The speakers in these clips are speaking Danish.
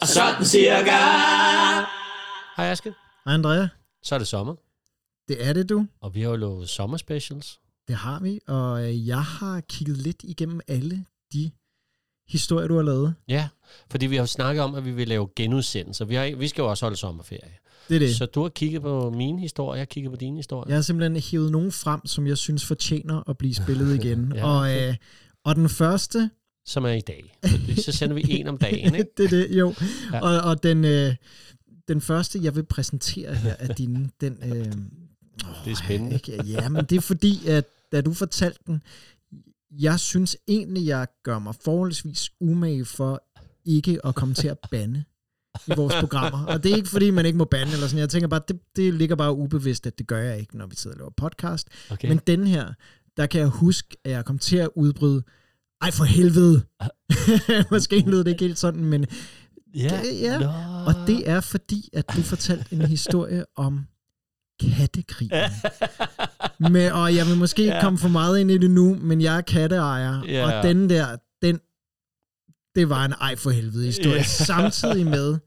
Og sådan cirka. Hej Aske. Hej Andrea. Så er det sommer, Det er det, du. og vi har jo lovet sommerspecials. Det har vi, og øh, jeg har kigget lidt igennem alle de historier, du har lavet. Ja, fordi vi har jo snakket om, at vi vil lave genudsendelser. Vi, har, vi skal jo også holde sommerferie. Det er det. Så du har kigget på mine historier, jeg har kigget på dine historier. Jeg har simpelthen hævet nogen frem, som jeg synes fortjener at blive spillet igen. Ja, og, øh, og den første, Som er i dag. Så- Så sender vi en om dagen, ikke? det er det, jo. Ja. Og, og den, øh, den første, jeg vil præsentere her af dine, den... Øh, Det er spændende. Ikke? Ja, men det er fordi, at da du fortalte den, jeg synes egentlig, jeg gør mig forholdsvis umage for ikke at komme til at bande i vores programmer. Og det er ikke fordi, man ikke må bande eller sådan. Jeg tænker bare, det, det ligger bare ubevidst, at det gør jeg ikke, når vi sidder og laver podcast. Okay. Men den her, der kan jeg huske, at jeg kom til at udbryde, ej for helvede. Måske lød det ikke helt sådan, men ja. det- ja. Og det er fordi, at du fortalte en historie om kattekrigen. Med, og jeg vil måske ikke Ja. komme for meget ind i det nu, men jeg er katteejer, Ja. og den der, den, det var en ej for helvede historie. Ja. Samtidig med,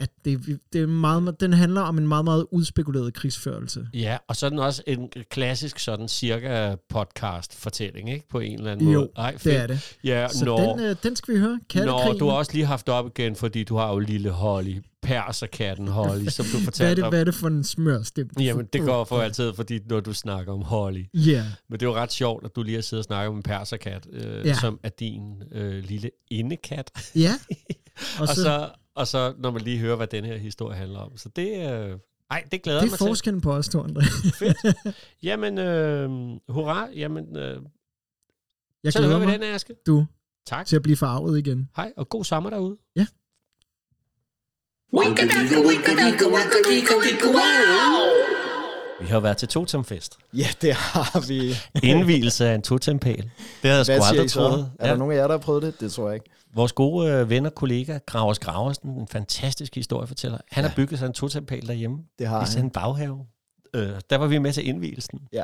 At- det, det er meget, den handler om en meget, meget udspekuleret krigsførelse. Ja, og så er den også en klassisk sådan cirka podcast fortælling, ikke? På en eller anden Jo, måde. Ej, Det er det. Ja, Så nå. den, øh, den skal vi høre. Nå, du har også lige haft op igen, fordi du har jo lille Holly, perserkatten Holly, som du hvad, er fortalte det, om. hvad er det for en smørstem? Jamen, det går for altid, fordi når du snakker om Holly. Ja, Men det er jo ret sjovt, at du lige har siddet og snakket om en perserkat, øh, Ja. som er din øh, lille indekat. ja. Og, Og og, så, så, og så, når man lige hører, hvad den her historie handler om. Så det, øh, ej, det glæder det er mig til. forskellen på os to, André. Jamen, øh, hurra. Jamen, øh, Jeg så glæder hører vi mig, den, Aske. du, Tak. til at blive farvet igen. Hej, og god sommer derude. Wow. Vi har været til totemfest. Ja, det har vi. Indvielse af en totempæl. Det havde jeg sgu aldrig troet. Er der nogen af jer, der har prøvet det? Det tror jeg ikke. Vores gode øh, ven og kollega, Gravers Graversen, en fantastisk historiefortæller. Han Ja. har bygget sig en totempæl derhjemme Det har i han. sin baghave. Øh, der var vi med til indvielsen. Ja.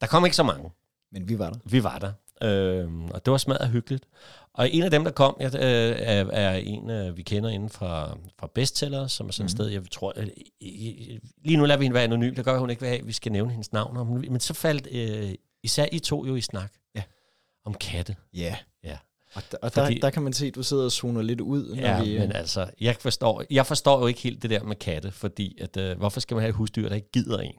Der kom ikke så mange. Men vi var der. Vi var der. Øh, og det var smadret hyggeligt. Og en af dem, der kom, jeg, øh, er, er en, øh, vi kender inden fra, fra Bestseller, som er sådan et Mhm. sted, jeg tror... Øh, øh, lige nu lader vi hende være anonym. Det gør, hun ikke at vi skal nævne hendes navn. om- Men så faldt øh, især I to jo i snak. Ja. Om katte. Ja. Ja. Og, der, og Fordi- der, der kan man se, at du sidder og zoner lidt ud. Når Ja, vi, men altså, jeg forstår, jeg forstår jo ikke helt det der med katte, fordi at, øh, hvorfor skal man have et husdyr, der ikke gider en?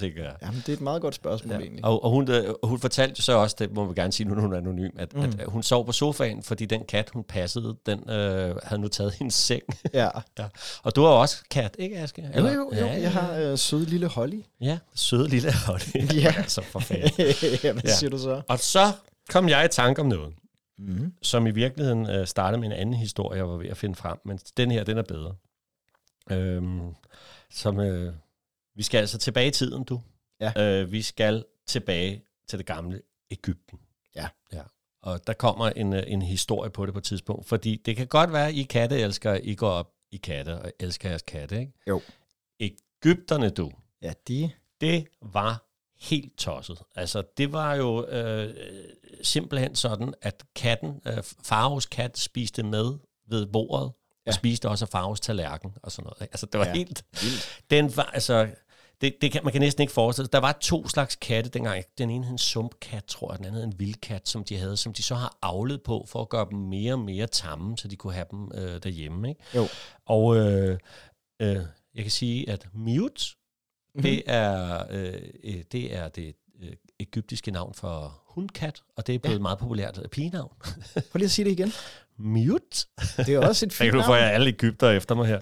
Tænker jeg. Jamen, det er et meget godt spørgsmål, Ja. egentlig. Og, og hun, øh, hun fortalte jo så også, det må vi gerne sige, nu når hun er anonym, at, mm. Mm. at hun sov på sofaen, fordi den kat, hun passede, den øh, havde nu taget hendes seng. Ja. Og du har også kat, ikke Aske? Jo, jo, jo. Jeg har øh, søde lille Holly. Ja, søde lille Holly. Ja. altså for fanden. ja, hvad Ja. siger du så? Og så kom jeg i tanke om noget, Mm. som i virkeligheden øh, startede med en anden historie, jeg var ved at finde frem, men den her, den er bedre. Øhm, som, øh, vi skal altså tilbage i tiden, du. Ja. Øh, vi skal tilbage til det gamle Ægypten. Ja. ja. Og der kommer en, øh, en historie på det på et tidspunkt, fordi det kan godt være, at I katteelskere, I går op i katte og elsker jeres katte, ikke? Jo. Ægypterne, du, Ja, de... det var helt tosset. Altså, det var jo øh, simpelthen sådan, at katten, øh, Faros kat, spiste med ved bordet, ja. Og spiste også af Faros tallerken og sådan noget. ikke? Altså, det var. Ja. helt... Vildt. Den var, altså... Det, det kan, man kan næsten ikke forestille sig. Der var to slags katte dengang. Den ene hed en sumpkat, tror jeg, den anden hed en vildkat, som de havde, som de så har avlet på for at gøre dem mere og mere tamme, så de kunne have dem øh, derhjemme. Ikke? Jo. Og øh, øh, jeg kan sige, at Mute, Mhm. det er, øh, øh, det er det øh, egyptiske navn for hundkat, og det er blevet ja. meget populært øh, pigenavn. Prøv lige at sige det igen. Mute. Det er også et fint kan du få navn. alle Ægypter efter mig her.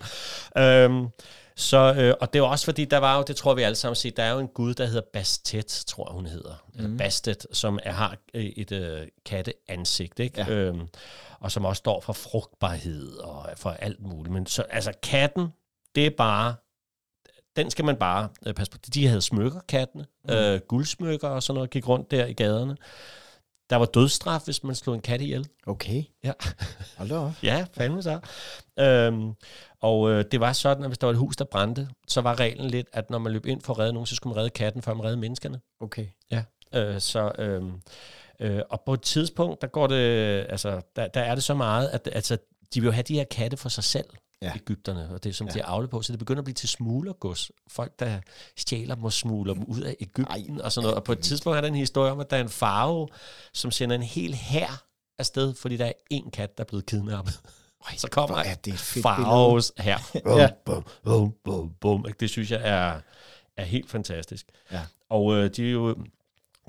Øhm, så, øh, og det er også fordi, der var jo, det tror vi alle sammen set, der er jo en gud, der hedder Bastet, tror jeg hun hedder. Mm. Eller Bastet, som er, har et øh, katteansigt, ikke? Ja. Øhm, og som også står for frugtbarhed og for alt muligt. Men så, altså katten, det er bare, den skal man bare øh, passe på. De havde smykker, kattene, mm. øh, guldsmykker og sådan noget, gik rundt der i gaderne. Der var dødsstraf, hvis man slog en kat ihjel. Okay. Ja. Hold op. Ja, fandme så. Øhm, og øh, det var sådan, at hvis der var et hus, der brændte, så var reglen lidt, at når man løb ind for at redde nogen, så skulle man redde katten, før man redde menneskerne. Okay. Øh, så, øh, Øh, og på et tidspunkt, der går det, altså, der, der er det så meget, at altså, de vil jo have de her katte for sig selv, Ja. Ægypterne, og det er som Ja. de er på, så det begynder at blive til smuglergods. Folk, der stjæler dem og smugler dem ud af Ægypten Ej, og sådan noget. Og på et tidspunkt er der en historie om, at der er en farve, som sender en hel hær afsted, fordi der er en kat, der er blevet kidnappet. Så kommer er det Faros her. Ja. Bum, bum, bum, bum. Det synes jeg er, er helt fantastisk. Ja. Og øh, de, er jo,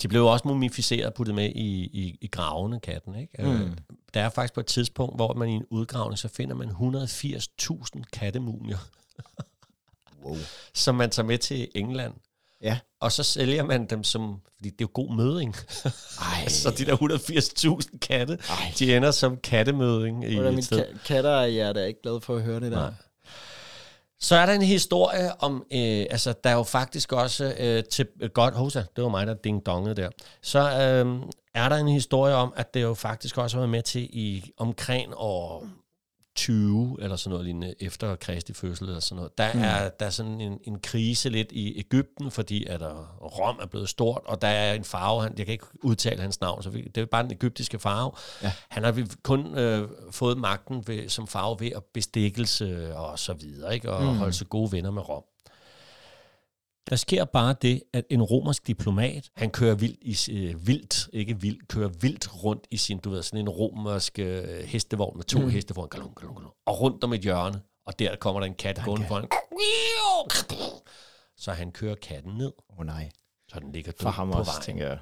de blev også mumificeret og puttet med i, i, i gravene, katten. Ikke? Mm. Øh, der er faktisk på et tidspunkt, hvor man i en udgravning, så finder man 180.000 kattemumier, Wow. som man tager med til England. Ja. Og så sælger man dem som, fordi det er jo god møding. Ej, så de der 180.000 katte, Ej. de ender som kattemøding i Hvordan sted. ka- katter er ikke glad for at høre det der. Nej. Så er der en historie om, øh, altså der er jo faktisk også øh, til, øh, godt, hosa, det var mig, der ding dongede der. Så øh, er der en historie om, at det jo faktisk også har været med til i omkring år 20 eller sådan noget lignende, efter Kristi fødsel eller sådan noget. Der, Mm. er, der er sådan en, en krise lidt i Ægypten, fordi at der, Rom er blevet stort, og der er en farve, han, jeg kan ikke udtale hans navn, så vi, det er bare den egyptiske farve. Ja. Han har kun øh, fået magten ved, som farve ved at bestikkelse og så videre, ikke? og mm. holde sig gode venner med Rom. Der sker bare det, at en romersk diplomat, han kører vildt, i, øh, vildt ikke vildt, kører vildt rundt i sin, du ved, sådan en romersk øh, hestevogn med to Mm. hestevogn, galung, galung, galung, og rundt om et hjørne, og der kommer der en kat en gående foran. Så han kører katten ned, Åh oh, nej. så den ligger For død ham på også, vejen, tænker jeg.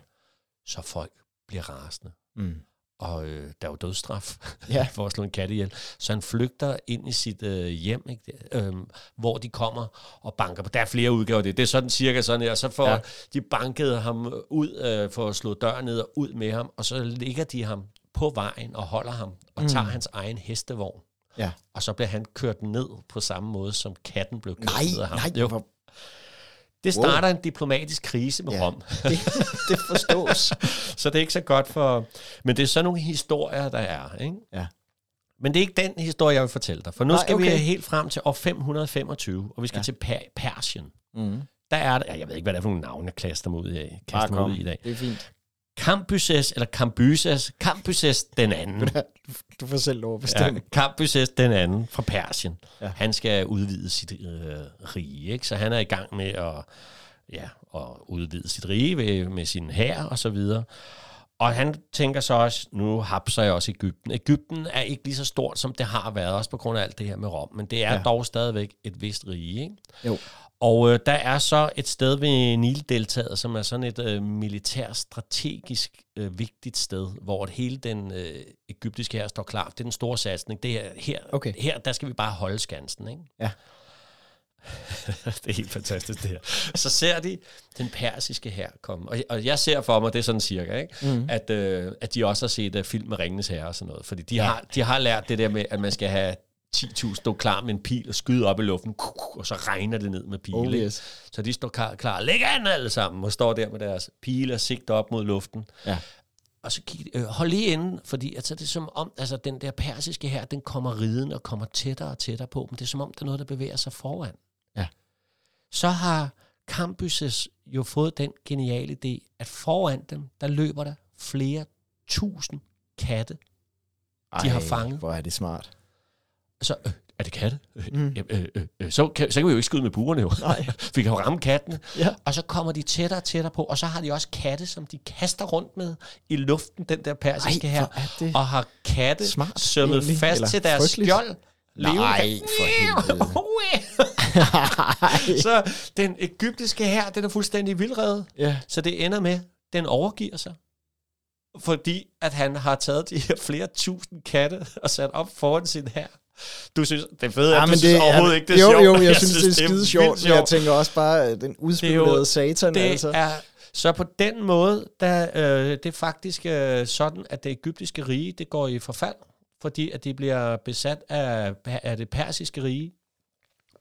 så folk bliver rasende. Mm. Og øh, der er jo dødsstraf Ja. for at slå en kat ihjel. Så han flygter ind i sit øh, hjem, ikke? Øhm, hvor de kommer og banker på. Der er flere udgaver det. Det er sådan cirka sådan her. Så får Ja. de bankede ham ud øh, for at slå døren ned og ud med ham, og så ligger de ham på vejen og holder ham og Mm. tager hans egen hestevogn. Ja. Og så bliver han kørt ned på samme måde, som katten blev kørt Nej, ned af ham. nej. Det starter en diplomatisk krise med Ja. Rom. det, det forstås. Så det er ikke så godt for... Men det er sådan nogle historier, der er. Ikke? Ja. Men det er ikke den historie, jeg vil fortælle dig. For nu Nej, skal okay. vi helt frem til år 525, og vi skal Ja. til per- Persien. Mm. Der er ja, jeg ved ikke, hvad det er for nogle navne, jeg klaster mig ud Bare kaster mig ud i dag. Det er fint. Cambyses, eller Cambyses, Cambyses den anden. Du får selv lov at Ja, bestemme. Cambyses den anden fra Persien. Ja. Ja. Han skal udvide sit øh, rige, ikke? så han er i gang med at, ja, at udvide sit rige ved, med sin hær og så videre. Og han tænker så også, nu hapser jeg også Ægypten. Ægypten er ikke lige så stort, som det har været, også på grund af alt det her med Rom, men det er Ja. dog stadigvæk et vist rige. Ikke? Jo. Og øh, der er så et sted ved Nildeltaget, som er sådan et øh, militær strategisk øh, vigtigt sted, hvor hele den øh, egyptiske her står klar. Det er den store satsning. Det er her, Okay. her, der skal vi bare holde skansen. Ikke? Ja. det er helt fantastisk, det her. Så ser de den persiske her komme. Og, og jeg ser for mig, det er sådan cirka, ikke? Mm. At, øh, at de også har set uh, film med Ringenes Herre og sådan noget. Fordi de, Ja. har, de har lært det der med, at man skal have 10.000 stå klar med en pil og skyde op i luften, og så regner det ned med pile. Oh, yes. Så de står klar, klar. Læg an alle sammen, og står der med deres pile og sigter op mod luften. Ja. Og så kig, øh, hold lige inde, fordi altså, det er som om, altså, den der persiske her, den kommer riden og kommer tættere og tættere på dem. Det er som om, der er noget, der bevæger sig foran. Ja. Så har Cambyses jo fået den geniale idé, at foran dem, der løber der flere tusind katte. De har fanget. Hvor er det smart. Så, øh, er det katte? Øh, Mm. øh, øh, øh, øh, så, kan, så kan vi jo ikke skyde med buerne jo. Nej. vi kan jo ramme kattene. Ja. Og så kommer de tættere og tættere på, og så har de også katte, som de kaster rundt med i luften, den der persiske Ej, her. er Og har katte Smart, sømmet egentlig. fast Eller til deres frygteligt. skjold. Levende Nej, for helvede. så den egyptiske her, den er fuldstændig vildredet. ja. Så det ender med, den overgiver sig. Fordi at han har taget de her flere tusind katte og sat op foran sin her. Du synes, det er fedt, Ja, at du men synes overhovedet ikke, det er jo, sjovt. Jo, jeg, jeg synes, det er skide sjovt, men jeg tænker også bare, den udspekulerede satan, det altså. er, så på den måde, der, øh, det er faktisk øh, sådan, at det egyptiske rige, det går i forfald, fordi at de bliver besat af, af det persiske rige,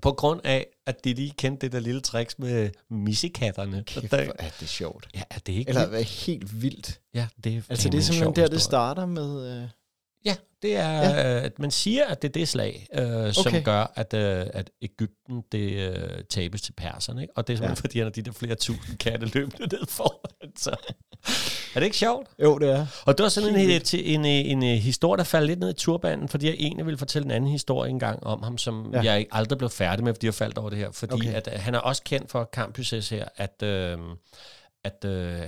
på grund af, at de lige kendte det der lille tricks med missekatterne. Kæft, Der- er det sjovt. Ja, er det ikke Eller vildt? hvad helt vildt. Ja, det er Altså, det er en simpelthen der, det starter med... Øh, Ja, det er, Ja. ja. at man siger, at det er det slag, øh, som Okay. gør, at, øh, at Ægypten det øh, tabes til perserne. Ikke? Og det er simpelthen, ja. fordi han har de der flere tusind katte løbende ned foran sig. Er det ikke sjovt? Jo, det er. Og det var sådan en, en, en, en, en historie, der faldt lidt ned i turbanen, fordi jeg egentlig ville fortælle en anden historie engang om ham, som ja. Jeg aldrig blev færdig med, fordi jeg faldt over det her. Fordi okay. At, øh, han er også kendt for Campus her, at, øh, at øh,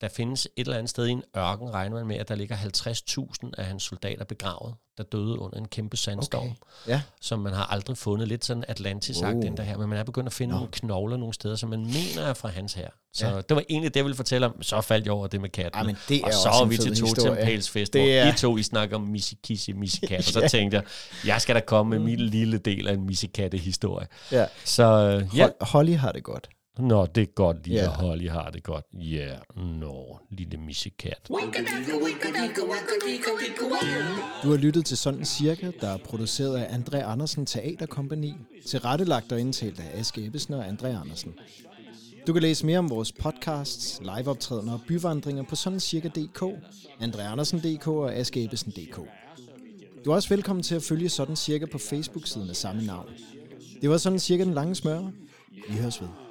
der findes et eller andet sted i en ørken, regner man med, at der ligger 50.000 af hans soldater begravet, der døde under en kæmpe sandstorm, okay. Ja. som man har aldrig fundet. Lidt sådan Atlantis-sagt, Oh. den der her, men man er begyndt at finde Nå. nogle knogler nogle steder, som man mener er fra hans her. Så Ja. ja. det var egentlig det, jeg ville fortælle om. Så faldt jeg over det med katten. Ej, men det er og så var vi til to tempelsfest, hvor er- I to I snakker om missikisse, missikat, og så tænkte jeg, jeg skal da komme med min lille del af en missikatte-historie. ja. Så øh, ja, Hol- Holly har det godt. Nå, det er godt, lille yeah. Holly har det godt. Ja, yeah. nå, lille missikat. Du har lyttet til Sådan Cirka, der er produceret af André Andersen Teaterkompagni, tilrettelagt og indtalt af Aske Ebbesen og André Andersen. Du kan læse mere om vores podcasts, liveoptrædener og byvandringer på sådancirka.dk, andreandersen.dk og askeebbesen.dk. Du er også velkommen til at følge Sådan Cirka på Facebook-siden af samme navn. Det var Sådan Cirka den lange smør. Vi høres ved.